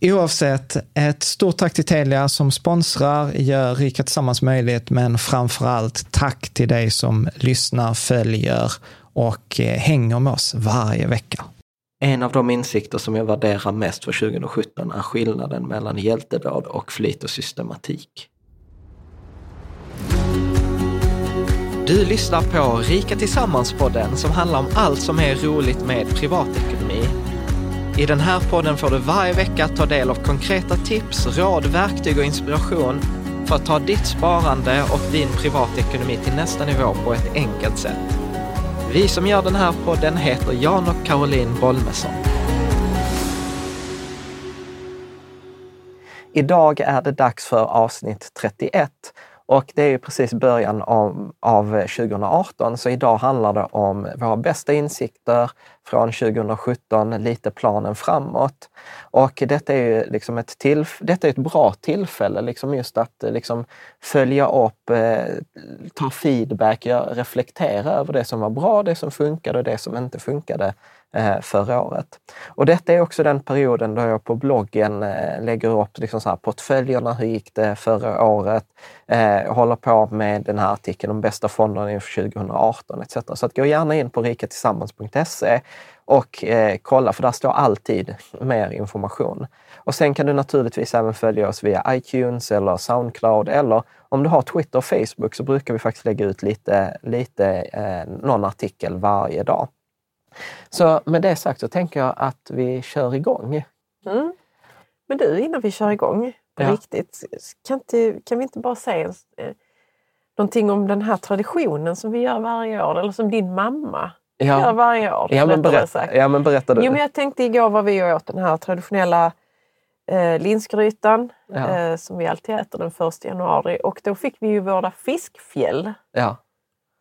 Oavsett, ett stort tack till Telia som sponsrar, gör Rika Tillsammans möjligt, men framför allt tack till dig som lyssnar, följer och eh, hänger med oss varje vecka. En av de insikter som jag värderar mest för 2017 är skillnaden mellan hjältedåd och flit och systematik. Du lyssnar på Rika Tillsammans-podden som handlar om allt som är roligt med privatekonomi i den här podden får du varje vecka ta del av konkreta tips, råd, verktyg och inspiration för att ta ditt sparande och din privatekonomi till nästa nivå på ett enkelt sätt. Vi som gör den här podden heter Jan och Caroline Bolmesson. Idag är det dags för avsnitt 31 och det är ju precis början av, av 2018, så idag handlar det om våra bästa insikter från 2017, lite planen framåt. Och detta är ju liksom ett, tillf- detta är ett bra tillfälle, liksom just att eh, liksom följa upp, eh, ta feedback, reflektera över det som var bra, det som funkade och det som inte funkade eh, förra året. Och detta är också den perioden då jag på bloggen eh, lägger upp liksom så här, portföljerna, hur gick det förra året? Eh, håller på med den här artikeln om bästa fonderna inför 2018 etc. Så att gå gärna in på riketillsammans.se och eh, kolla, för där står alltid mer information. Och sen kan du naturligtvis även följa oss via iTunes eller Soundcloud eller om du har Twitter och Facebook så brukar vi faktiskt lägga ut lite, lite eh, någon artikel varje dag. Så med det sagt så tänker jag att vi kör igång. Mm. Men du, innan vi kör igång på Ja. riktigt, kan, inte, kan vi inte bara säga eh, någonting om den här traditionen som vi gör varje år, eller som din mamma Ja, varje år? ja, men, berätta, ja men berätta du. Jo, men jag tänkte igår var vi åt den här traditionella eh, linsgrytan Ja. eh, som vi alltid äter den 1 januari. Och då fick vi ju våra fiskfjäll ja.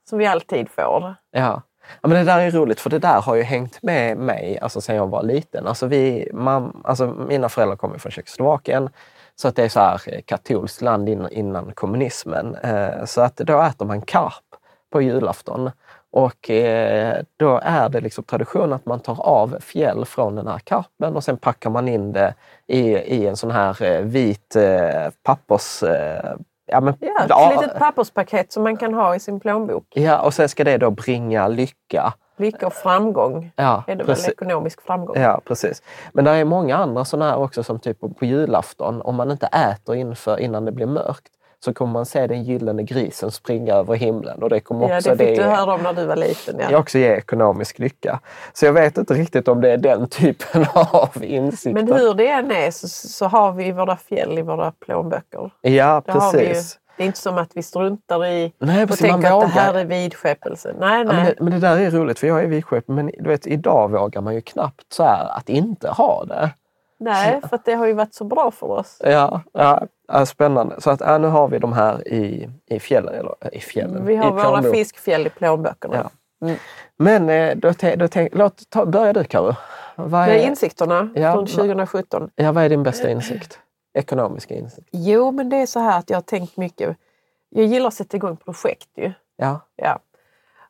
som vi alltid får. Ja. ja, men det där är roligt för det där har ju hängt med mig alltså, sen jag var liten. Alltså, vi, mam, alltså, mina föräldrar kommer från Tjeckoslovakien så att det är så här eh, katolskt land innan, innan kommunismen. Eh, så att då äter man karp på julafton. Och eh, då är det liksom tradition att man tar av fjäll från den här karpen och sen packar man in det i, i en sån här eh, vit eh, pappers eh, Ja, men, Ja, ett ja, litet papperspaket som man kan ha i sin plånbok. ja, och sen ska det då bringa lycka. Lycka och framgång. Ja, Är det väl precis. ekonomisk framgång? Ja, precis. Men det är många andra sådana här också som typ på julafton, om man inte äter inför, innan det blir mörkt så kommer man se den gyllene grisen springa över himlen och det kommer Ja, också det fick det du höra om när du var liten. Ja. ge, också ge ekonomisk lycka. Så jag vet inte riktigt om det är den typen av insikter. Men hur det än är så, så har vi våra fjäll i våra plånböcker. Ja, Det, precis. det är inte som att vi struntar i Nej, och precis. Tänker att det här är vidskepelse. Nej, Ja, men, nej. det, men det där är roligt för jag är vidskep, men du vet, idag vågar man ju knappt så här att inte ha det. Nej, för det har ju varit så bra för oss. Ja, ja, spännande. Så att ja, nu har vi de här i, i fjällen. Eller i fjällen. Vi har i våra plånbok. fiskfjäll i plånböckerna. Ja. Men eh, då, då tänk, låt, ta, börja du Karo. Vad Med är, insikterna Ja, från va- 2017. ja, vad är din bästa insikt? Ekonomiska insikt? Jo, men det är så här att jag har tänkt mycket. Jag gillar att sätta igång projekt ju. Ja, Ja.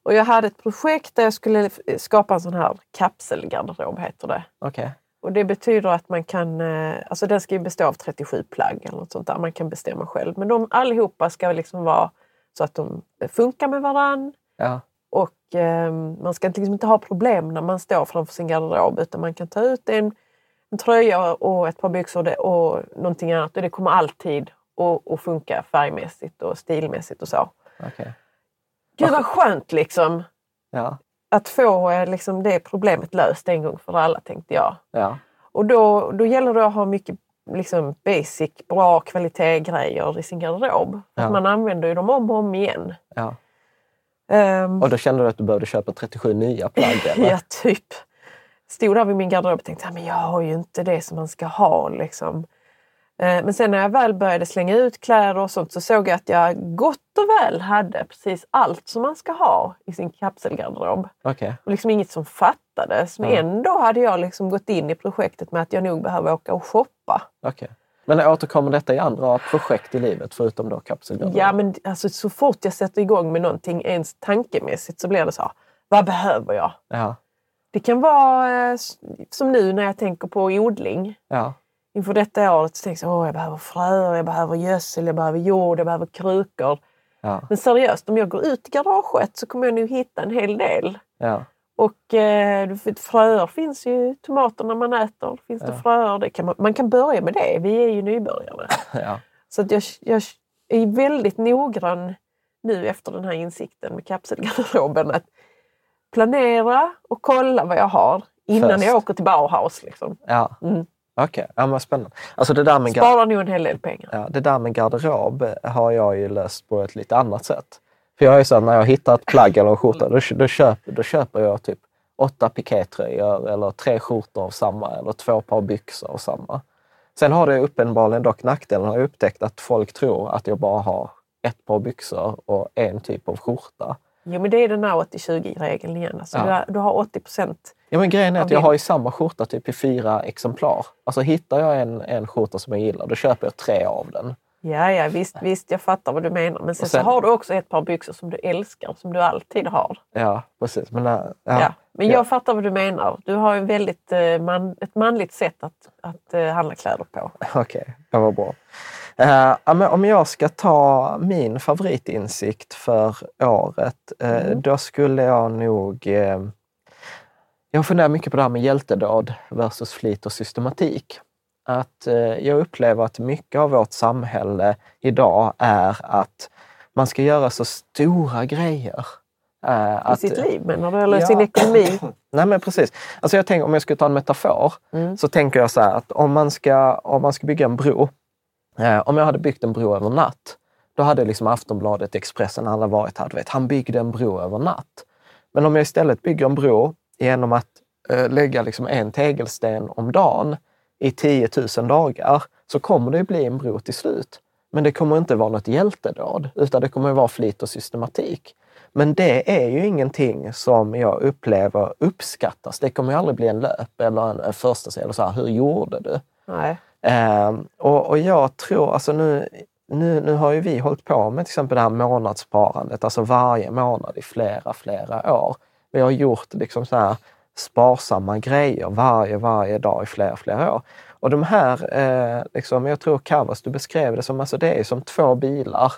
Och jag hade ett projekt där jag skulle skapa en sån här kapselgarderob, heter det. okej. Och det betyder att man kan, eh, alltså den ska ju bestå av 37 plagg eller något sånt där. Man kan bestämma själv. Men de allihopa ska liksom vara så att de funkar med varann. Ja, Och eh, man ska liksom inte ha problem när man står framför sin garderob utan man kan ta ut en, en tröja och ett par byxor och, någonting annat och det kommer alltid att, funka färgmässigt och stilmässigt och så. okej. Gud vad skönt liksom! Ja, Att få eh, liksom, det problemet löst en gång för alla tänkte jag. ja, Och då, då gäller det att ha mycket liksom, basic, bra kvalitetgrejer i sin garderob. Ja. Att man använder ju dem om och om igen. ja. Ehm, Och då kände du att du behövde köpa 37 nya plagg? Eller? Ja, typ. Stod där vid min garderob och tänkte att jag har ju inte det som man ska ha. Liksom. Eh, Men sen när jag väl började slänga ut kläder och sånt så såg jag att jag gott och väl hade precis allt som man ska ha i sin kapselgarderob. Okej. Och liksom inget som fattades. Men Ja. ändå hade jag liksom gått in i projektet med att jag nog behöver åka och shoppa. okej. Men återkommer detta i andra projekt i livet förutom då kapselgarderob? Ja, men alltså, så fort jag sätter igång med någonting ens tankemässigt så blir det så här, vad behöver jag? Ja, Det kan vara eh, som nu när jag tänker på odling. ja, Inför detta året så tänkte jag att jag behöver fröer, jag behöver gödsel, jag behöver jord, jag behöver krukor. ja, Men seriöst, om jag går ut i garaget så kommer jag nog hitta en hel del. ja. Och eh, fröer finns ju, tomaterna man äter, finns det Ja. fröer. Det kan man, man kan börja med det, vi är ju nybörjare. ja. Så att jag, jag är väldigt noggrann nu efter den här insikten med kapselgarderoben att planera och kolla vad jag har innan Först. jag åker till Bauhaus. Liksom. ja. Mm. Okej, ja, vad spännande. Alltså det där med Sparar nog en hel del pengar. Ja, det där med garderob har jag ju löst på ett lite annat sätt. För jag är så när jag hittar ett plagg eller en skjorta, då, då, köper, då köper jag typ åtta pikétröjor eller tre skjortor av samma eller två par byxor av samma. Sen har det uppenbarligen dock nackdelen, har jag upptäckt, att folk tror att jag bara har ett par byxor och en typ av skjorta. Jo men det är den här 80-20-regeln igen. Alltså, Ja. du, har, du har 80 procent. Ja, men grejen är att jag har ju samma skjorta typ i fyra exemplar. Alltså hittar jag en, en skjorta som jag gillar, då köper jag tre av den. Ja, ja visst, visst, jag fattar vad du menar. Men sen, sen- så har du också ett par byxor som du älskar, som du alltid har. Ja, precis. Men, äh, Ja. ja, Men ja. jag fattar vad du menar. Du har ju väldigt, eh, man, ett manligt sätt att, att eh, handla kläder på. Okej, det var bra. Eh, ja, men om jag ska ta min favoritinsikt för året, eh, då skulle jag nog... Eh, jag funderar mycket på det här med hjältedåd versus flit och systematik. Att eh, jag upplever att mycket av vårt samhälle idag är att man ska göra så stora grejer. Eh, I att, sitt liv menar du? Eller Ja. sin ekonomi? Nej men precis. Alltså jag tänker, om jag skulle ta en metafor Mm. så tänker jag så här att om man ska, om man ska bygga en bro. Eh, om jag hade byggt en bro över natt, då hade liksom Aftonbladet, Expressen, alla varit här. Du vet, han byggde en bro över natt. Men om jag istället bygger en bro genom att eh, lägga liksom en tegelsten om dagen i 10 000 dagar så kommer det bli en bro till slut. Men det kommer inte vara något hjältedåd, utan det kommer vara flit och systematik. Men det är ju ingenting som jag upplever uppskattas. Det kommer ju aldrig bli en löp eller en, en första eller så här, hur gjorde du? Nej. Ehm, och, och jag tror, alltså nu, nu, nu har ju vi hållit på med till exempel det här månadssparandet, alltså varje månad i flera, flera år. Vi har gjort liksom så här sparsamma grejer varje, varje dag i flera, flera år. Och de här, eh, liksom, jag tror Kavas, du beskrev det som, alltså det är som två bilar.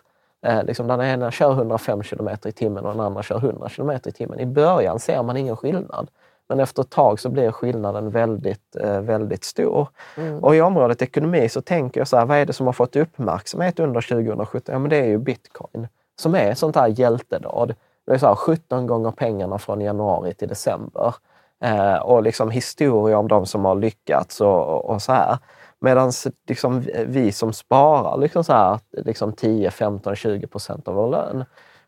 Eh, liksom den ena kör 105 km i timmen och den andra kör 100 km i timmen. I början ser man ingen skillnad. Men efter ett tag så blir skillnaden väldigt, eh, väldigt stor. Mm. Och i området ekonomi så tänker jag så här, vad är det som har fått uppmärksamhet under 2017? Ja, men det är ju bitcoin som är ett sånt här hjältedåd. Det är så här 17 gånger pengarna från januari till december. Eh, och liksom historier om de som har lyckats och, och så här. Medan liksom vi som sparar liksom så här, liksom 10, 15, 20 procent av vår lön,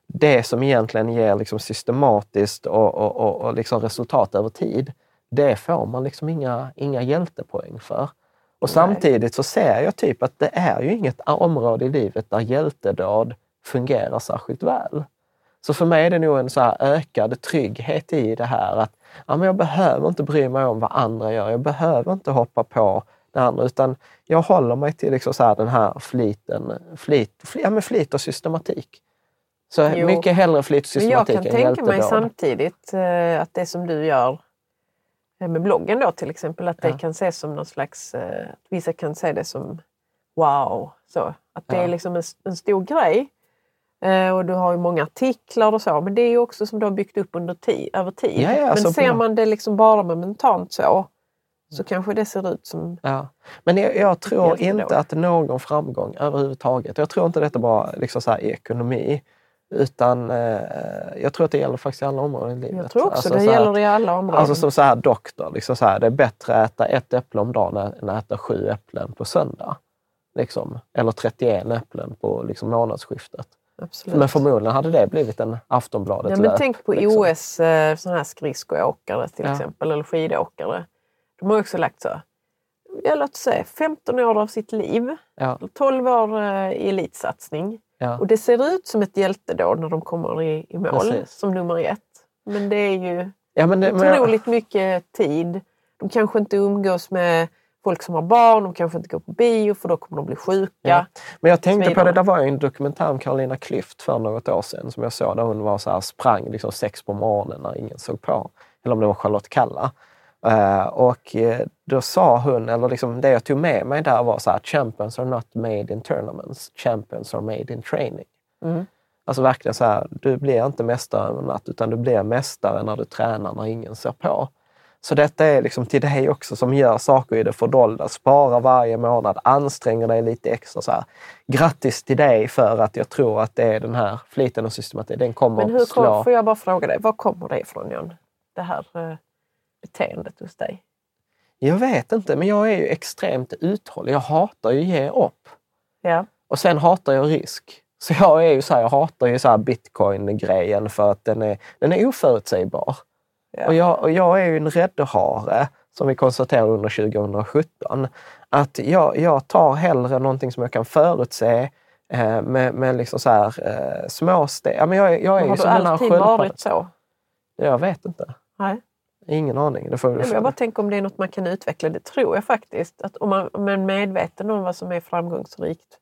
det som egentligen ger liksom systematiskt och, och, och, och liksom resultat över tid, det får man liksom inga, inga hjältepoäng för. Och samtidigt så ser jag typ att det är ju inget område i livet där hjältedåd fungerar särskilt väl. Så för mig är det nog en så här ökad trygghet i det här att ja, men jag behöver inte bry mig om vad andra gör. Jag behöver inte hoppa på det andra, utan jag håller mig till liksom så här den här fliten, flit, flit, ja, men flit och systematik. Så Jo. mycket hellre flit och Men jag systematik kan än tänka mig samtidigt eh, att det som du gör eh, med bloggen då till exempel, att det Ja. kan ses som någon slags... Eh, vissa kan se det som wow. Så, att det Ja. är liksom en, en stor grej. Eh, och du har ju många artiklar och så, men det är ju också som du har byggt upp under ti- över tid. Ja, ja, men ser man det liksom bara momentant så, så kanske det ser ut som... Ja. Men jag, jag tror inte att någon framgång överhuvudtaget, jag tror inte detta bara liksom så här i ekonomi, utan eh, jag tror att det gäller faktiskt i alla områden i livet. Jag tror också Alltså det gäller att- i alla områden. Alltså som så här doktor, liksom så här, det är bättre att äta ett äpple om dagen än att äta sju äpplen på söndag. Liksom. Eller 31 äpplen på liksom, månadsskiftet. Absolut. Men förmodligen hade det blivit en Ja, Aftonbladet men tänk på liksom. OS, eh, sådana här skridskoåkare till Ja. exempel, eller skidåkare. De har också lagt så, ja, låt säga 15 år av sitt liv, Ja, 12 år eh, i elitsatsning. ja. Och det ser ut som ett hjältedåd när de kommer i, i mål Precis. som nummer ett. Men det är ju ja men, det- men, jag- otroligt mycket tid. De kanske inte umgås med folk som har barn, de kanske inte går på bio för då kommer de bli sjuka. Ja. Men jag tänkte på det, det var ju en dokumentär om Carolina Klüft för något år sedan som jag såg där hon var så här, sprang liksom sex på morgonen när ingen såg på. Eller om det var Charlotte Kalla. Eh, och eh, då sa hon, eller liksom det jag tog med mig där var så här, champions are not made in tournaments, champions are made in training. Mm. Alltså verkligen så här, du blir inte mästare över en natt utan du blir mästare när du tränar när ingen ser på. Så detta är liksom till dig också som gör saker i det fördolda. Spara varje månad, anstränger dig lite extra. Så här. Grattis till dig för att jag tror att det är den här fliten och systematiken, den kommer Men hur slå. kom, får jag bara fråga dig, var kommer det ifrån John? Det här eh, beteendet hos dig? Jag vet inte, men jag är ju extremt uthållig. Jag hatar ju att ge upp. Ja. Och sen hatar jag risk. Så jag är ju så här, jag hatar ju så bitcoin-grejen för att den är, den är oförutsägbar. Ja. Och, jag, och jag är ju en räddhare, som vi konstaterade under 2017. Att jag, jag tar hellre någonting som jag kan förutse eh, med, med liksom så här, eh, små steg. Ja, men jag, jag är Men ju har du den här alltid varit så? Jag vet inte. Nej. Ingen aning. Det får Nej, men Jag bara tänker om det är något man kan utveckla. Det tror jag faktiskt. Att om man, om man är medveten om vad som är framgångsrikt.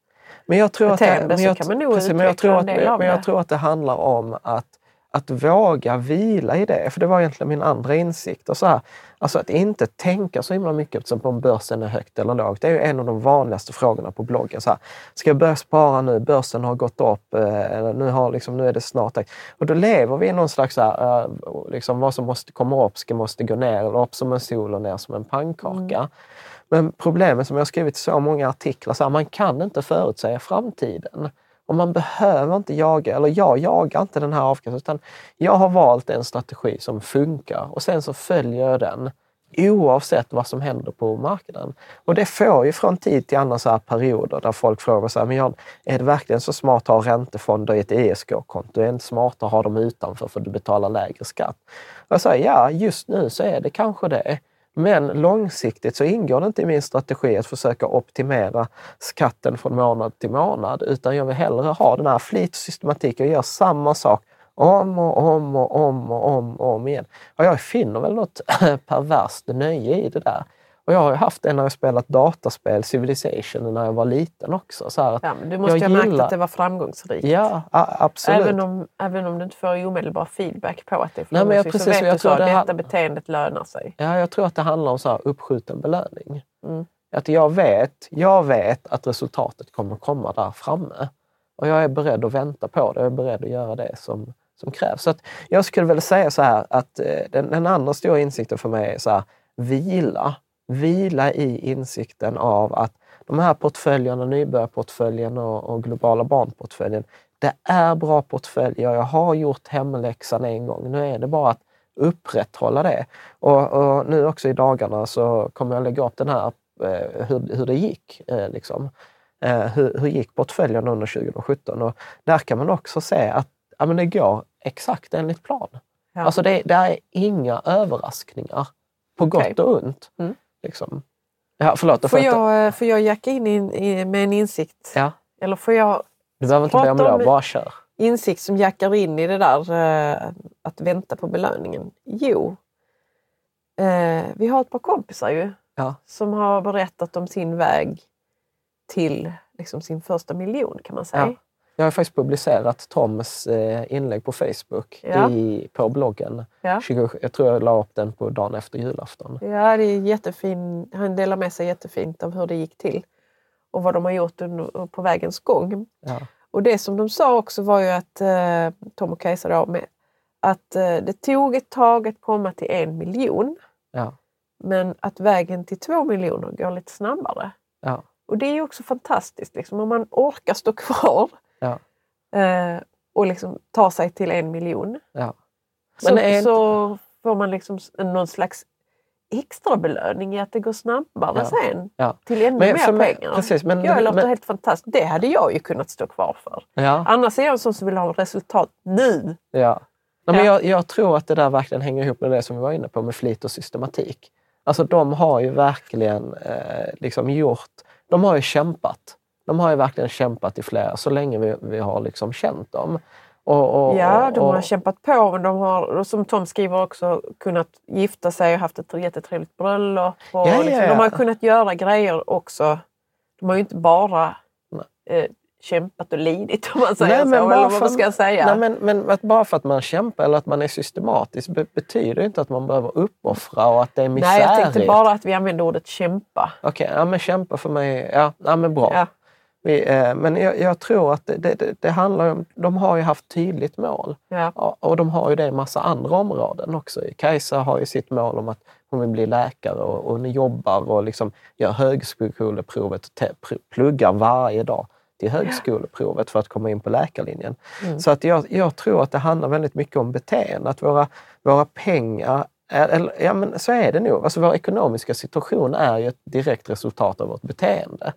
Men jag tror att det, beteende men så jag, kan man nog precis, men jag utveckla tror en att, del av men jag det. tror att det handlar om att, att våga vila i det. För det var egentligen min andra insikt. Och så här, alltså att inte tänka så himla mycket som om börsen är högt eller lågt. Det är ju en av de vanligaste frågorna på bloggen. Så här, ska jag börja spara nu? Börsen har gått upp. Eh, nu, har, liksom, nu är det snart dags. Och då lever vi i någon slags, så här, eh, liksom, vad som måste komma upp ska måste gå ner. Eller upp som en sol och ner som en pannkaka. Men problemet som jag har skrivit i så många artiklar, så här, man kan inte förutsäga framtiden. Och man behöver inte jaga, eller jag jagar inte den här avkastningen, utan jag har valt en strategi som funkar och sen så följer jag den oavsett vad som händer på marknaden. Och det får ju från tid till annan så här perioder där folk frågar så här, men Jan, är det verkligen så smart att ha räntefonder i ett ESK-konto? Är det inte smart att ha dem utanför för att du betalar lägre skatt? Och jag säger, ja, just nu så är det kanske det. Men långsiktigt så ingår det inte i min strategi att försöka optimera skatten från månad till månad, utan jag vill hellre ha den här flit och systematik och göra samma sak om och om och om och om och om igen. Och jag finner väl något perverst nöje i det där. Och jag har ju haft det när jag spelat dataspel, Civilization, när jag var liten också. Så att Ja, du måste jag ju ha märkt gillar- att det var framgångsrikt. Ja, absolut. Även om, även om du inte får omedelbar feedback på att det är Nej, men jag- framgångsrikt precis, så jag vet du tror så det att här- detta beteendet lönar sig. Ja, jag tror att det handlar om så här uppskjuten belöning. Mm. Att jag vet, jag vet att resultatet kommer komma där framme. Och jag är beredd att vänta på det. Jag är beredd att göra det som, som krävs. Så att jag skulle väl säga så här att eh, den, den andra stora insikten för mig är så här, vila. Vila i insikten av att de här portföljerna, nybörjarportföljen och, och globala barnportföljen, det är bra portföljer. Jag har gjort hemläxan en gång. Nu är det bara att upprätthålla det. Och, och nu också i dagarna så kommer jag lägga upp den här eh, hur, hur det gick. Eh, liksom. eh, hur, hur gick portföljen under 2017? Och där kan man också se att ja, men det går exakt enligt plan. Ja. Alltså det, det är inga överraskningar på Okej. gott och ont. Mm. Liksom. Ja, förlåt. Får Får jag, eh, får jag jacka in i, med en insikt? Ja, Eller får jag du behöver inte be om om- bara kör. insikt som jackar in i det där eh, att vänta på belöningen? Jo, eh, vi har ett par kompisar ju Ja. som har berättat om sin väg till liksom, sin första miljon kan man säga. Ja. Jag har faktiskt publicerat Toms eh, inlägg på Facebook Ja. i, på bloggen. Ja. 20, jag tror jag la upp den på dagen efter julafton. Ja, det är jättefin. Han delar med sig jättefint av hur det gick till och vad de har gjort under, på vägens gång. Ja. Och det som de sa också var ju att eh, Tom och Kajsa då, med, att eh, det tog ett tag att komma till en miljon. Ja. Men att vägen till två miljoner går lite snabbare. Ja. Och det är ju också fantastiskt liksom, om man orkar stå kvar Ja. eh, och liksom ta sig till en miljon. Ja. Så, inte- så får man liksom någon slags extra belöning i att det går snabbare Ja. sen Ja. till ännu Men mer för mig- pengar. precis, men- jag låter men- helt fantastiskt. Det hade jag ju kunnat stå kvar för. Ja. Annars är jag en sån som vill ha resultat nu. Ja. Nej, men Ja. jag, jag tror att det där verkligen hänger ihop med det som vi var inne på med flit och systematik. Alltså de har ju verkligen eh, liksom gjort, de har ju kämpat. De har ju verkligen kämpat i flera, så länge vi, vi har liksom känt dem. Och, och, Ja, de och, har kämpat på men de har, och som Tom skriver också, kunnat gifta sig och haft ett jättetrevligt bröllop. Och Ja, ja, liksom, ja. De har kunnat göra grejer också. De har ju inte bara eh, kämpat och lidit om man säger Nej, så. men Eller vad ska jag säga? Nej, men, men att bara för att man kämpar eller att man är systematisk be, betyder inte att man behöver uppoffra och att det är misär Nej, jag tänkte bara att vi använder ordet kämpa. Okej, ja men kämpa för mig, ja, ja men bra. Eh, men jag, jag tror att det, det, det, handlar om, de har ju haft tydligt mål. Ja. Och de har ju det i massa andra områden också. Kajsa har ju sitt mål om att hon vill bli läkare och, hon jobbar och liksom gör högskoleprovet och te, pluggar varje dag till högskoleprovet för att komma in på läkarlinjen. Så att jag, jag tror att det handlar väldigt mycket om beteende. Att våra, våra pengar, eller, ja men så är det nog. Alltså vår ekonomiska situation är ju ett direkt resultat av vårt beteende.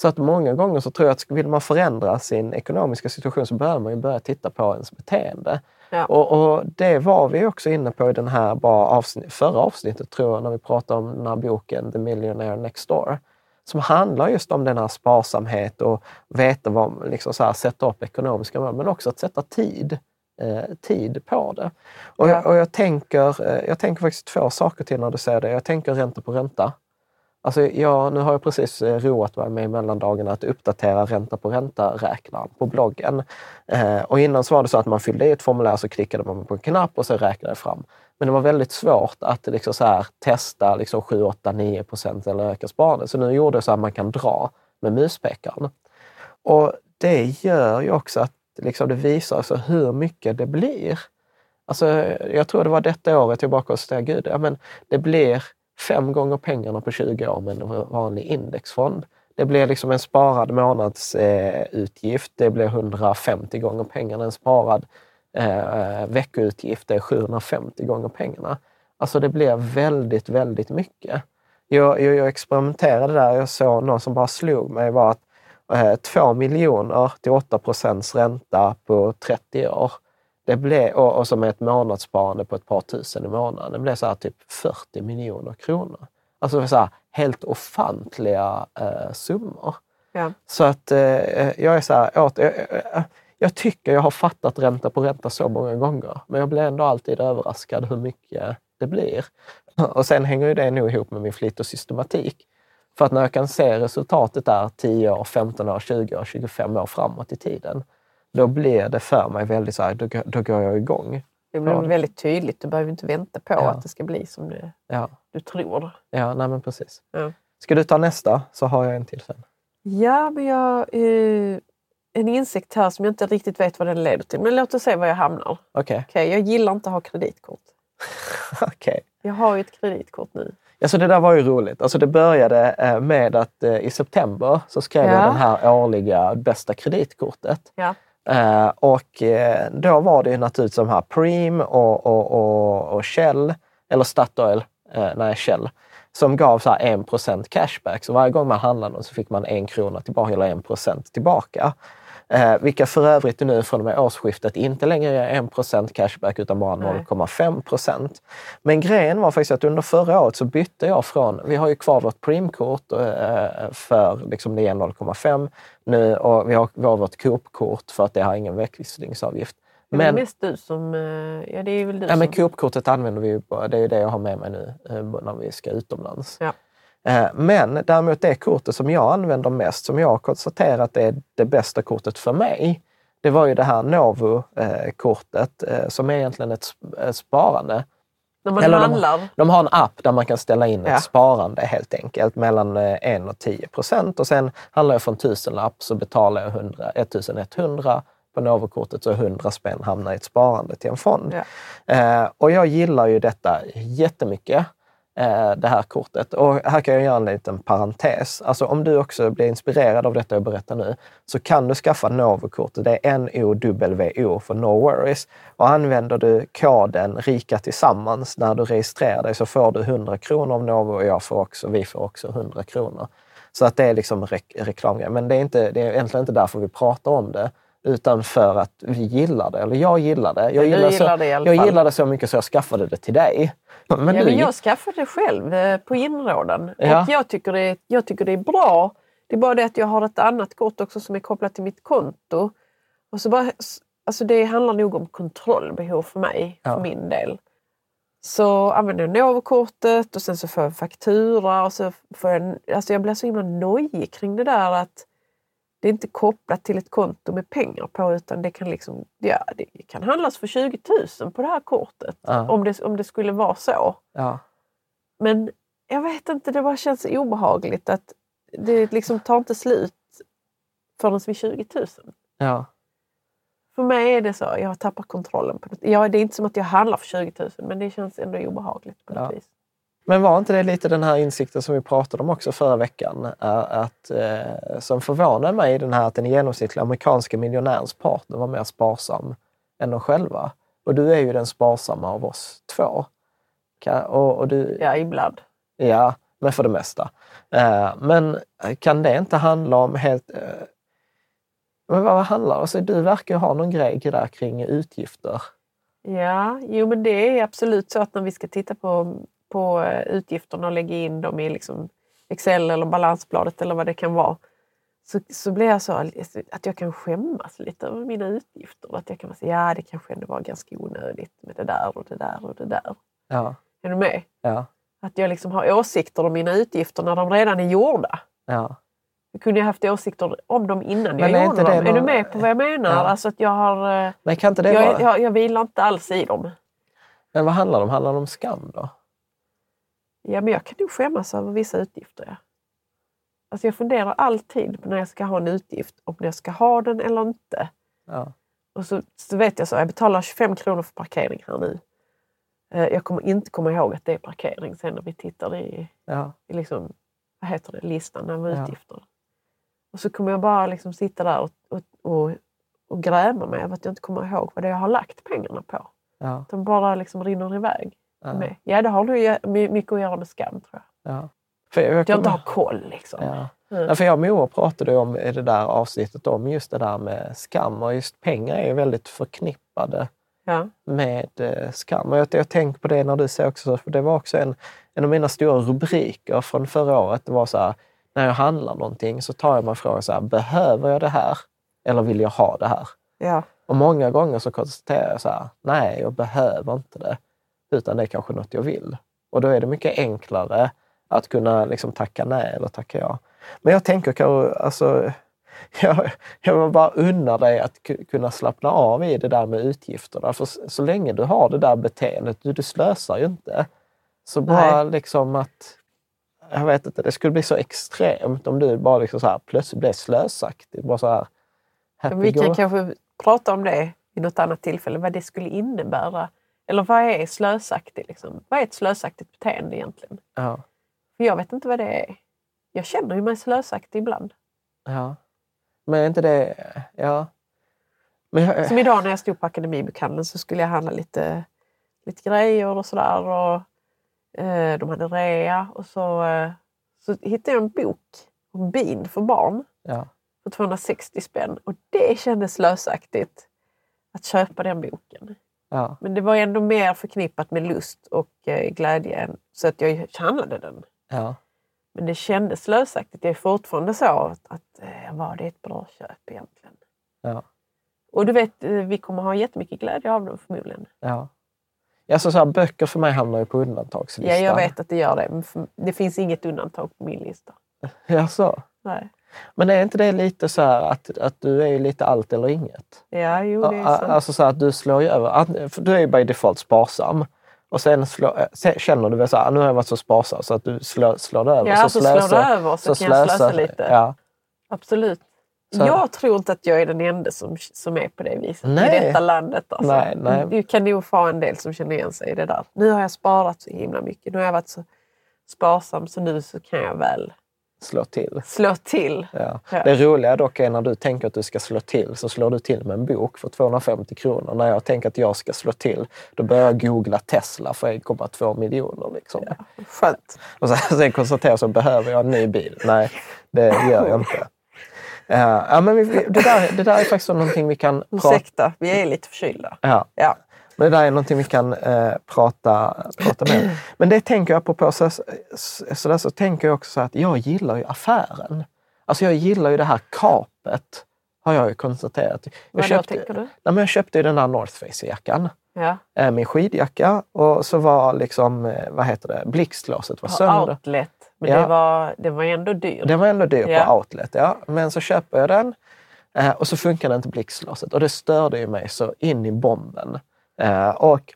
Så att många gånger så tror jag att vill man förändra sin ekonomiska situation så behöver man ju börja titta på ens beteende. Ja. Och, och det var vi också inne på i den här bara avsnitt, förra avsnittet tror jag, när vi pratade om den här boken The Millionaire Next Door. Som handlar just om den här sparsamhet och veta vad, liksom så här, sätta upp ekonomiska mål, men också att sätta tid, eh, tid på det. Och, Ja. jag, och jag, tänker, eh, jag tänker faktiskt två saker till när du säger det. Jag tänker ränta på ränta. Alltså ja, nu har jag precis eh, roat mig med i mellandagarna att uppdatera ränta på ränta-räknaren på bloggen. Eh, och innan så var det så att man fyllde i ett formulär så klickade man på en knapp och så räknade det fram. Men det var väldigt svårt att liksom så här, testa liksom 7, 8, 9 procent eller öka sparandet. Så nu gjorde jag så att man kan dra med muspekaren. Och det gör ju också att liksom det visar alltså hur mycket det blir. Alltså, jag tror det var detta året jag bara konstaterade, gud, ja, men det blir fem gånger pengarna på 20 år med en vanlig indexfond. Det blir liksom en sparad månadsutgift. Eh, det blir 150 gånger pengarna. En sparad eh, veckoutgift är 750 gånger pengarna. Alltså det blir väldigt, väldigt mycket. Jag, jag, jag experimenterade där. Jag såg någon som bara slog mig var att eh, 2 miljoner till 8 procents ränta på 30 år. Det blev, och, och som är ett månadssparande på ett par tusen i månaden. Det blev så här typ 40 miljoner kronor. Alltså så här, helt ofantliga eh, summor. Ja. Så att eh, jag är så här, åt, jag, jag, jag tycker jag har fattat ränta på ränta så många gånger. Men jag blir ändå alltid överraskad hur mycket det blir. Och sen hänger ju det nog ihop med min flit och systematik. För att när jag kan se resultatet där 10 år, 15 år, 20 år, 25 år framåt i tiden. Då blir det för mig väldigt så här, då, då går jag igång. Det blir väldigt tydligt. Du behöver inte vänta på Ja. att det ska bli som du, Ja, du tror. ja nej men precis. Ja. Ska du ta nästa så har jag en till sen. Ja, men jag... Eh, en insikt här som jag inte riktigt vet vad den leder till. Men låt oss se var jag hamnar. Okej. Okej, jag gillar inte att ha kreditkort. Okej. Jag har ju ett kreditkort nu. Alltså det där var ju roligt. Alltså det började eh, med att eh, i september så skrev Ja. jag den här årliga bästa kreditkortet. Ja. Eh, och eh, då var det ju naturligtvis de här Preem och, och, och, och Shell, eller Statoil, eh, nej Shell, som gav så här 1 cashback. Så varje gång man handlade något så fick man en krona tillbaka, eller 1% tillbaka. Eh, vilka för övrigt nu från och med årsskiftet inte längre är 1% cashback utan bara Nej. 0,5 procent. Men grejen var faktiskt att under förra året så bytte jag från, vi har ju kvar vårt Preem-kort eh, för liksom det är 0,5 nu och vi har kvar vårt Coop-kort för att det har ingen växlingsavgift. Väl Men, mest du som... eh, Ja, det är väl du ja, men som... Coop-kortet använder vi ju, det är ju det jag har med mig nu eh, när vi ska utomlands. Ja. Eh, Men däremot det kortet som jag använder mest, som jag har konstaterat är det bästa kortet för mig, det var ju det här Novo-kortet som är egentligen ett sp- ett sparande. När man Eller de- handlar. De har en app där man kan ställa in ett Ja. sparande helt enkelt mellan eh, 1 och 10 procent. Och sen handlar jag för en tusenlapp så betalar jag 100, 1100 på Novo-kortet så 100 spänn hamnar i ett sparande till en fond. Ja. Eh, och jag gillar ju detta jättemycket, eh, Eh, det här kortet. Och här kan jag göra en liten parentes. Alltså om du också blir inspirerad av detta jag berättar nu, så kan du skaffa Novo-kortet. Det är N-O-W-O för No Worries. Och använder du koden RIKA tillsammans när du registrerar dig så får du 100 kronor av Novo och jag får också, vi får också 100 kronor. Så att det är liksom re- reklamgrej. Men det är, inte, det är egentligen inte därför vi pratar om det, utan för att vi gillar det. Eller jag gillar det. Jag gillar, gillar så, det jag gillar det så mycket så jag skaffade det till dig. Men ja, men jag skaffade det själv eh, på inrådan. Ja. Och jag tycker, det, jag tycker det är bra. Det är bara det att jag har ett annat kort också som är kopplat till mitt konto. Och så bara, alltså det handlar nog om kontrollbehov för mig, Ja. för min del. Så använder jag Novo-kortet och sen så får jag faktura. Och så får jag, alltså jag blir så himla nojig kring det där att det är inte kopplat till ett konto med pengar på utan det kan, liksom, ja, det kan handlas för 20 000 på det här kortet. Ja. Om, det, om det skulle vara så. ja, Men jag vet inte, det bara känns obehagligt att det liksom tar inte slut förrän vid 20 000. ja, För mig är det så, jag tappar kontrollen. På det. Ja, det är inte som att jag handlar för 20 000 men det känns ändå obehagligt på något Ja. vis. Men var inte det lite den här insikten som vi pratade om också förra veckan? Att, eh, som förvånade mig i den här att den genomsnittliga amerikanska miljonärens partner var mer sparsam än de själva. Och du är ju den sparsamma av oss två. Kan, och, och du, Ja, ibland. Ja, men för det mesta. Eh, men kan det inte handla om helt... Eh, men vad handlar det alltså, Du verkar ha någon grej där kring utgifter. Ja, jo men det är absolut så att när vi ska titta på, på utgifterna och lägga in dem i liksom Excel eller balansbladet eller vad det kan vara. Så, så blir jag så att jag kan skämmas lite över mina utgifter. Att jag kan säga ja det kanske ändå var ganska onödigt med det där och det där och det där. Ja, Är du med? ja, Att jag liksom har åsikter om mina utgifter när de redan är gjorda. ja. Jag kunde ju haft åsikter om dem innan Men jag gjorde dem. Är du någon- med på vad jag menar? Ja. Alltså att jag har... Men kan inte det Jag, vara... jag, jag vilar inte alls i dem. Men vad handlar det om? Handlar det om skam då? Ja, men jag kan nog skämmas över vissa utgifter. Ja. Alltså jag funderar alltid på när jag ska ha en utgift, om jag ska ha den eller inte. Ja, Och så, så vet jag så, jag betalar 25 kronor för parkering här nu. Eh, Jag kommer inte komma ihåg att det är parkering sen när vi tittar i, ja, i liksom, vad heter det, listan över Ja. utgifter. Och så kommer jag bara liksom sitta där och, och, och, och gräma mig över att jag inte kommer ihåg vad det är jag har lagt pengarna på. ja, De bara liksom rinner iväg. Ja. Ja, det har my- mycket att göra med skam tror jag. ja. För jag, jag jag inte kommer- har koll liksom. Ja. Mm. För jag och Moa pratade om i det där avsnittet om just det där med skam och just pengar är ju väldigt förknippade Ja. med eh, skam. Och jag, jag tänker på det när du säger också, för det var också en, en av mina stora rubriker från förra året. Det var så här, när jag handlar någonting så tar jag mig frågan så här, behöver jag det här? Eller vill jag ha det här? Ja. Och många gånger så konstaterar jag så här, nej, jag behöver inte det. Utan det är kanske något jag vill. Och då är det mycket enklare att kunna liksom tacka nej eller tacka ja. Men jag tänker Karo, alltså, jag, jag vill bara unna dig att ku- kunna slappna av i det där med utgifterna. För så, länge du har det där beteendet, du, du slösar ju inte. Så bara liksom att, jag vet inte, det skulle bli så extremt om du bara liksom så här, plötsligt blev slösaktig. Bara så här, Vi kan kanske prata om det vid något annat tillfälle, vad det skulle innebära. Eller vad är slösaktigt? Liksom? Vad är ett slösaktigt beteende egentligen? Ja, För jag vet inte vad det är. Jag känner ju mig slösaktig ibland. ja. Men är inte det... Ja. Men jag, Som idag när jag stod på Akademibokhandeln så skulle jag handla lite, lite grejer och sådär. Och, eh, de hade rea och så, eh, så hittade jag en bok om bin för barn ja, för 260 spänn. Och det kändes slösaktigt att köpa den boken. Ja, Men det var ändå mer förknippat med lust och eh, glädje så att jag handlade den. ja. Men det kändes slösaktigt. Jag är fortfarande så att, att eh, var det ett bra köp egentligen? ja. Och du vet, eh, vi kommer ha jättemycket glädje av dem förmodligen. ja. Alltså så här, böcker för mig hamnar ju på undantagslistan. Ja, jag vet att det gör det. Men det finns inget undantag på min lista. Ja, så. Nej. Men är inte det lite så att, att du är lite allt eller inget? Ja, jo, det är sant. Alltså så att du slår ju över. Du är ju by default sparsam. Och sen, slår, sen känner du väl så här, nu har jag varit så sparsam så att du slår, slår det över. Ja, så slår det över så kan jag slösa lite. Ja. Absolut. Så- Jag tror inte att jag är den enda som, som är på det viset Nej. i detta landet. Alltså. Nej, nej. Du kan nog få en del som känner igen sig i det där. Nu har jag sparat så himla mycket. Nu har jag varit så sparsam så nu så kan jag väl Slå till. slå till. Ja. Ja. Det roliga dock är när du tänker att du ska slå till så slår du till med en bok för 250 kronor. När jag tänker att jag ska slå till då börjar jag googla Tesla för 1,2 miljoner. Liksom. Skönt. Och sen, sen konstaterar jag så behöver jag en ny bil. Nej, det gör jag inte. Ja, ja, men vi, det, där, det där är faktiskt någonting vi kan Ursäkta, vi är lite förkylda. Ja, Ja. Men det där är någonting vi kan eh, prata, prata med. Men det tänker jag på, på så, så, där, så tänker jag också så att jag gillar ju affären. Alltså jag gillar ju det här kapet, har jag ju konstaterat. Jag Vad köpte, tänker du? Nej, men jag köpte ju den där North Face-jackan, Ja. eh, min skidjacka och så var liksom, eh, vad heter det, blixtlåset var sönder. Outlet. Men Ja. det, var, det var ändå dyrt. Den var ändå dyr Ja. på outlet, ja. Men så köper jag den eh, och så funkar inte blixtlåset och det störde ju mig så in i bomben. Eh, och,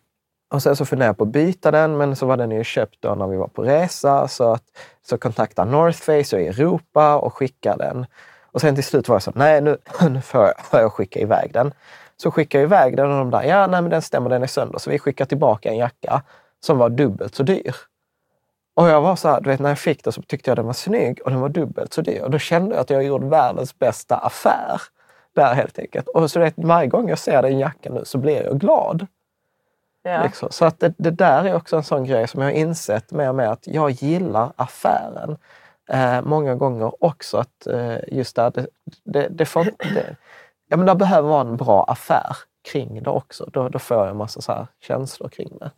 och sen så funderade jag på att byta den, men så var den ju köpt då när vi var på resa. Så, att, så kontaktade North Face i Europa och skickade den. Och sen till slut var jag så, nej nu, nu får, jag, får jag skicka iväg den. Så skickade jag iväg den och de där, ja nej men den stämmer, den är sönder. Så vi skickade tillbaka en jacka som var dubbelt så dyr. Och jag var så här, du vet när jag fick den så tyckte jag den var snygg och den var dubbelt så dyr. Och då kände jag att jag gjorde världens bästa affär. Där helt enkelt. Och så vet, varje gång jag ser den jackan nu så blir jag glad. Ja. Liksom. Så att det, det där är också en sån grej som jag har insett mer och mer att jag gillar affären. Eh, många gånger också att eh, just där, det, det, det, får, det, ja, men det behöver vara en bra affär kring det också. Då, då får jag en massa så känslor kring det.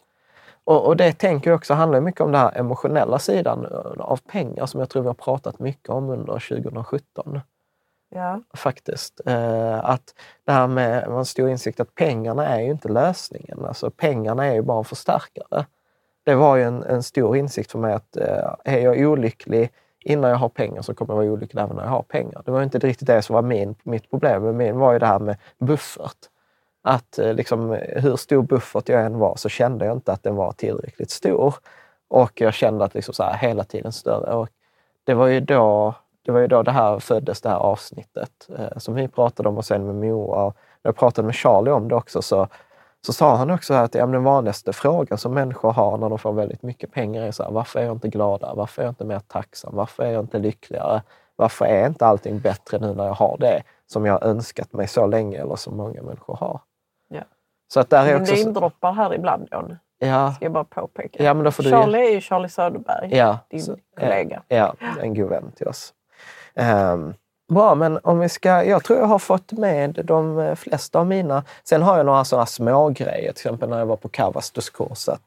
Och, och det tänker jag också handlar mycket om den här emotionella sidan av pengar som jag tror vi har pratat mycket om under 2017 Ja. faktiskt. Eh, att det här med en stor insikt att pengarna är ju inte lösningen. Alltså pengarna är ju bara en förstärkare. Det var ju en, en stor insikt för mig att eh, är jag olycklig innan jag har pengar så kommer jag vara olycklig även när jag har pengar. Det var inte riktigt det som var min, mitt problem. Men min var ju det här med buffert. Att eh, liksom, hur stor buffert jag än var så kände jag inte att den var tillräckligt stor. Och jag kände att liksom så här, hela tiden större. Och det var ju då det var ju då det här föddes, det här avsnittet eh, som vi pratade om och sen med Moa. Och när jag pratade med Charlie om det också så, så sa han också att ja, den vanligaste frågan som människor har när de får väldigt mycket pengar är så här, varför är jag inte gladare? Varför är jag inte mer tacksam? Varför är jag inte lyckligare? Varför är inte allting bättre nu när jag har det som jag önskat mig så länge eller som många människor har? Ja. Så att där är också... det indroppar här ibland John. Ja, Ska jag bara påpeka. ja, men då får du... Charlie är ju Charlie Söderberg. Ja, din så- kollega. Ja, en god vän till oss. Ehm, bra, men om vi ska... Jag tror jag har fått med de eh, flesta av mina. Sen har jag några sådana små grejer, till exempel när jag var på Kavastus kurs. Att,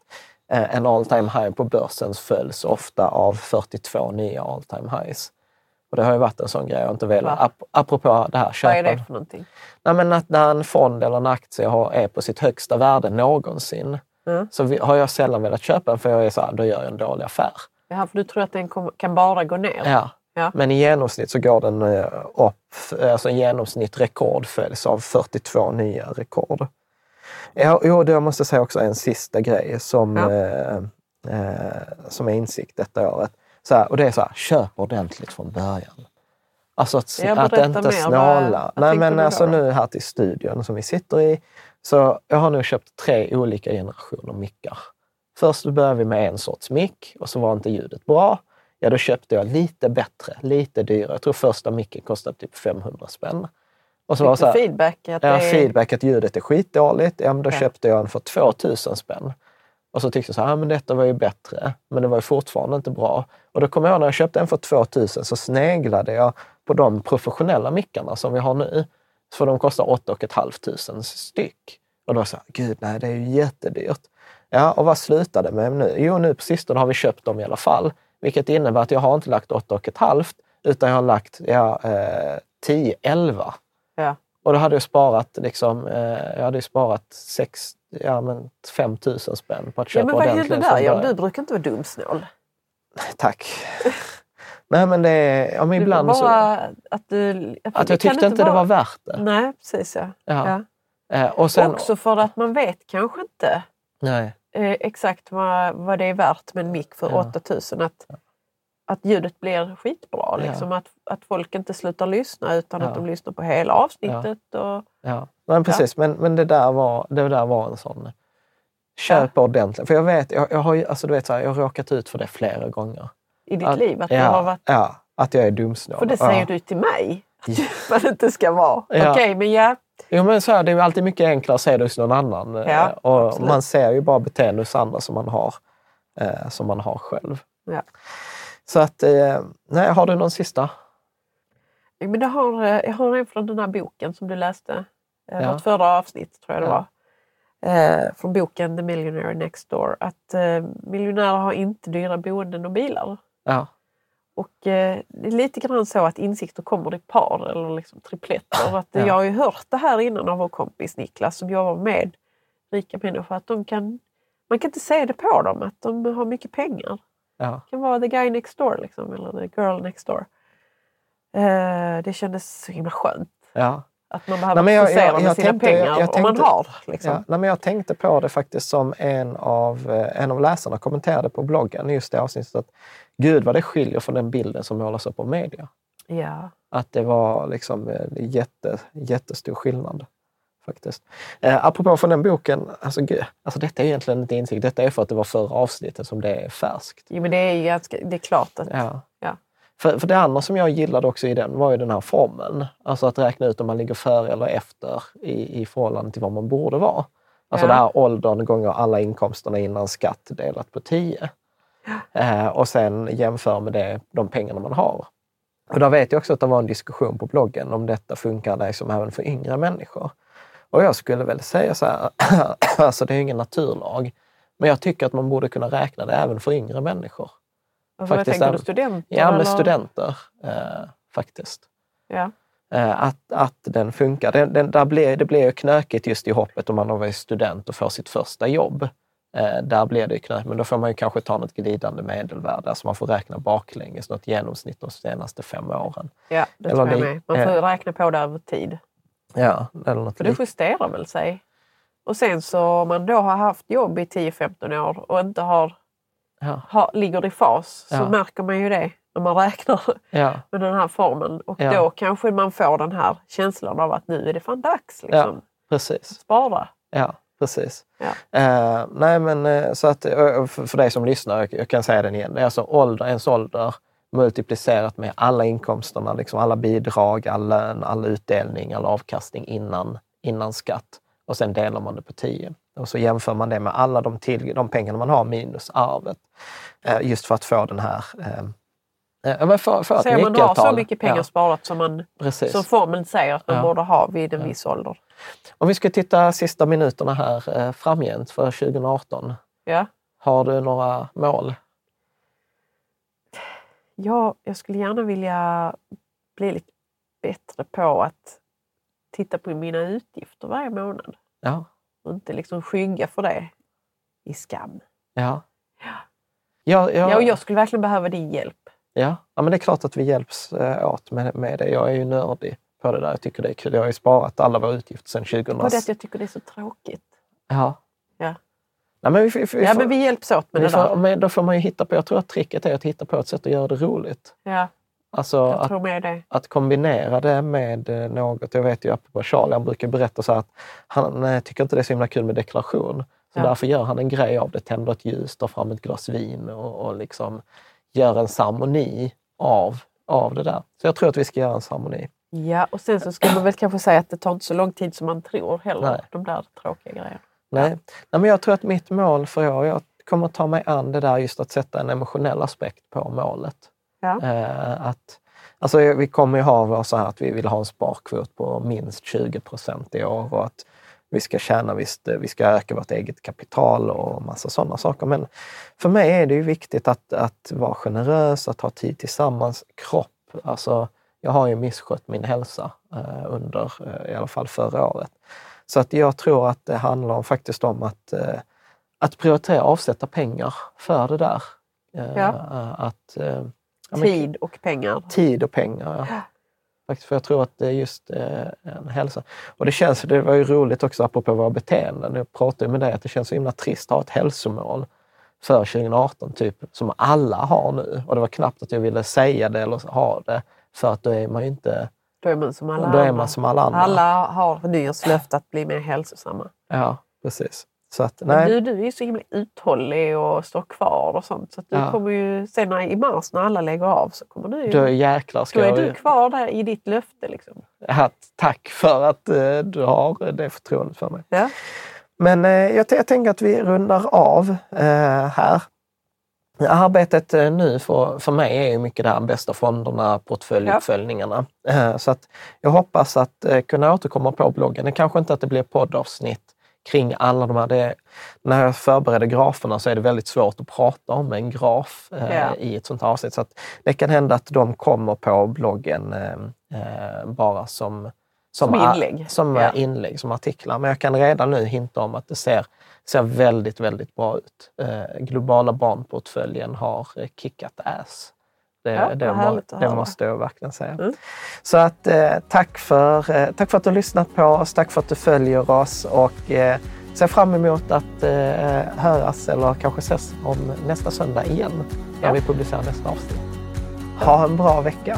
eh, en all time high på börsen följs ofta av 42 nya all time highs. Och det har ju varit en sån grej jag inte velat. Ap apropå det här Vad är det köpen. för någonting? Nej, men att när en fond eller en aktie har, är på sitt högsta värde någonsin Mm. så vi, har jag sällan velat köpa den för jag är så här, då gör jag en dålig affär. Jaha, för du tror att den kan bara gå ner? Ja. Ja. Men i genomsnitt så går den eh, upp, alltså i genomsnitt rekord följs av 42 nya rekord. Ja, jo, det jag måste säga också en sista grej som, Ja. eh, eh, som är insikt detta året. Så här, och det är så här, köp ordentligt från början. Alltså att, att inte mer. snåla. Vad- Nej men alltså nu här till studion som vi sitter i. Så jag har nu köpt tre olika generationer mickar. Först började vi med en sorts mick och så var inte ljudet bra. Ja, då köpte jag lite bättre, lite dyrare. Jag tror första micken kostade typ 500 spänn. Och så var så här, feedback? Att Ja, det är... feedback att ljudet är skitdåligt. Ja, men då Ja. köpte jag en för 2000 spänn. Och så tyckte jag så här, ja, men detta var ju bättre, men det var ju fortfarande inte bra. Och då kommer jag ihåg när jag köpte en för 2000 så sneglade jag på de professionella mickarna som vi har nu. För de kostar 8 500 styck. Och då var jag gud nej, det är ju jättedyrt. Ja, och vad slutade med nu? Jo, nu på sistone har vi köpt dem i alla fall. Vilket innebär att jag har inte lagt 8 500 utan jag har lagt ja, eh, 10, 11. Ja. Och då hade jag sparat, liksom, eh, jag hade sparat 6, ja, men 5 000 spänn på att Ja, köpa men vad ordentligt från där? Ja, du brukar inte vara dumsnål. Tack. Nej men det är, ja, men Det ibland var så... bara att du... Att det jag tyckte inte det vara- var värt det. Nej, precis ja. Ja. ja. Eh, och sen, Också för att man vet kanske inte nej, exakt vad, vad det är värt med en mick för Ja. 8000. Att, att ljudet blir skitbra. Liksom. Att, att folk inte slutar lyssna utan Ja. att de lyssnar på hela avsnittet. Och, ja. Men precis, men, men det, där var, det där var en sån... Köp ordentligt. För jag vet, jag, jag har alltså du vet så här, jag har råkat ut för det flera gånger. I ditt Att- liv. Att ja, har varit, ja, att jag är dumsnål. för det säger ja. du till mig. Att man inte ska vara. Ja. Okej, men ja. Jo, men så här, det är alltid mycket enklare att säga det hos någon annan. eh, Ja, och absolut. man ser ju bara beteende hos andra som man har, eh, som man har själv. Ja. Så att, eh, nej, har du någon sista? Men det har, eh, jag har en från den här boken som du läste. Eh, Ja. Vårt förra avsnitt tror jag det var. Eh, från boken The Millionaire Next Door. Att miljonärer har inte dyra boenden och bilar. Ja, Och eh, det är lite grann så att insikter kommer i par eller liksom tripletter. Att, Ja. Jag har ju hört det här innan av vår kompis Niklas som jobbar med rika människor. Att de kan, man kan inte se det på dem att de har mycket pengar. ja, Det kan vara the guy next door liksom, eller the girl next door. Eh, det kändes så himla skönt. ja. Att man behöver Nej, jag- posera jag- med jag sina tänkte- pengar jag om man har. Liksom. Ja, nej, men jag tänkte på det faktiskt som en av, eh, en av läsarna kommenterade på bloggen, just det avsnittet, att gud vad det skiljer från den bilden som målas upp av media. Ja. Att det var liksom eh, jätte, jättestor skillnad. Faktiskt. Eh, apropå från den boken, alltså, gud, alltså detta är egentligen inte insikt, detta är för att det var förra avsnittet som det är färskt. Jo, men det är ju ganska, det är klart att... Ja. Ja. För, för det andra som jag gillade också i den var ju den här formeln. Alltså att räkna ut om man ligger före eller efter i, i förhållande till vad man borde vara. Alltså Ja. det här åldern gånger alla inkomsterna innan skatt delat på 10. Eh, och sen jämför med det, de pengarna man har. Och där vet jag också att det var en diskussion på bloggen om detta funkar liksom även för yngre människor. Och jag skulle väl säga så här, alltså det är ingen naturlag, men jag tycker att man borde kunna räkna det även för yngre människor. Alltså, vad tänker du? Studenter? Ja, med eller? studenter eh, faktiskt. Ja. Eh, att, att den funkar. Den, den, där blir, det blir ju knökigt just i hoppet om man har varit student och får sitt första jobb. Eh, där blir det ju knökigt, men då får man ju kanske ta något glidande medelvärde. Alltså man får räkna baklänges, något genomsnitt de senaste fem åren. ja, det Eller tror jag med. Man får eh, räkna på det över tid. Ja, eller något För det justerar väl sig. Och sen så om man då har haft jobb i 10-15 år och inte har, ja, har, ligger i fas så märker man ju det när man räknar med den här formen. Och då kanske man får den här känslan av att nu är det fan dags. Liksom. precis. Spara. Ja, precis. Ja. Eh, nej, men eh, så att eh, för, för dig som lyssnar, jag, jag kan säga den igen. Det är alltså ålder, ens ålder multiplicerat med alla inkomsterna, liksom alla bidrag, all lön, all utdelning, all avkastning innan, innan skatt. Och sen delar man det på 10. Och så jämför man det med alla de, till, de pengarna man har minus arvet. Eh, just för att få den här... Eh, eh, men för, för att Så man har så mycket pengar ja, sparat som, man, precis. som formeln säger att man Ja. borde ha vid en viss ålder. Om vi ska titta sista minuterna här eh, framgent för 2018. Ja. Har du några mål? Ja, jag skulle gärna vilja bli lite bättre på att titta på mina utgifter varje månad. Ja. Och inte liksom skygga för det i skam. Ja. Ja, ja, Ja, och jag skulle verkligen behöva din hjälp. ja. ja, men det är klart att vi hjälps eh, åt med, med det. Jag är ju nördig på det där. Jag tycker det är kul. Jag har ju sparat alla våra utgifter sedan Bara det 2000. att jag tycker det är så tråkigt. Ja. Ja. Nej, men vi, vi, vi Ja, får, men vi hjälps åt med det får, där. men då får man ju hitta på, jag tror att tricket är att hitta på ett sätt att göra det roligt. Ja, Alltså att, att kombinera det med eh, något. Jag vet ju apropå Charlie, han brukar berätta så att han tycker inte det är så himla kul med deklaration. Så Ja. därför gör han en grej av det, tänder ett ljus, tar fram ett glas vin och, och liksom gör en ceremoni av, av det där. Så jag tror att vi ska göra en ceremoni. Ja, och sen så ska man väl kanske säga att det tar inte så lång tid som man tror heller. Nej. De där tråkiga grejerna. Nej. Nej, men jag tror att mitt mål för i år, jag kommer att ta mig an det där just att sätta en emotionell aspekt på målet. Ja. Eh, att, alltså vi kommer ju ha så här att vi vill ha en sparkvot på minst 20 procent i år och att vi ska tjäna visst, vi ska öka vårt eget kapital och massa sådana saker. Men för mig är det ju viktigt att, att vara generös, att ha tid tillsammans. Kropp, alltså jag har ju misskött min hälsa eh, under eh, i alla fall förra året. Så att jag tror att det handlar om, faktiskt om att, eh, att prioritera avsätta pengar för det där. Eh, Ja. Att, eh, ja, men- Tid och pengar. Tid och pengar, ja. Faktiskt, för jag tror att det är just eh, en hälsa. Och det känns, det var ju roligt också apropå våra beteenden. Jag pratade med dig att det känns så himla trist att ha ett hälsomål för 2018, typ som alla har nu. Och det var knappt att jag ville säga det eller ha det, för att då är man ju inte... Då är man som alla andra. som alla andra. Alla har nyårslöfte att bli mer hälsosamma. Ja, precis. Så att, nej. du, du är ju så himla uthållig och står kvar och sånt. Så att du Ja. kommer ju sen när- i mars när alla lägger av så kommer du ju... Då jäklar ska då är jag... du kvar där i ditt löfte. Liksom. Ja, tack för att eh, du har det förtroendet för mig. Ja. Men eh, jag, jag tänker att vi rundar av eh, här. Arbetet eh, nu för, för mig är ju mycket det här bästa fonderna, portföljuppföljningarna. Eh, så att jag hoppas att eh, kunna återkomma på bloggen. Det kanske inte att det blir poddavsnitt kring alla de här. Det, när jag förbereder graferna så är det väldigt svårt att prata om en graf eh, Ja. i ett sånt här avsnitt. Så det kan hända att de kommer på bloggen eh, eh, bara som, Som a- inlägg. Som Ja. eh, inlägg, som artiklar. Men jag kan redan nu hinta om att det ser, ser väldigt, väldigt bra ut. Eh, globala barnportföljen har eh, kickat ass. Det, Ja, det, må, det måste jag verkligen säga. Mm. Så att eh, tack, för, eh, tack för att du har lyssnat på oss, tack för att du följer oss och eh, ser fram emot att eh, höras eller kanske ses om nästa söndag igen när Ja. vi publicerar nästa avsnitt. Ha en bra vecka!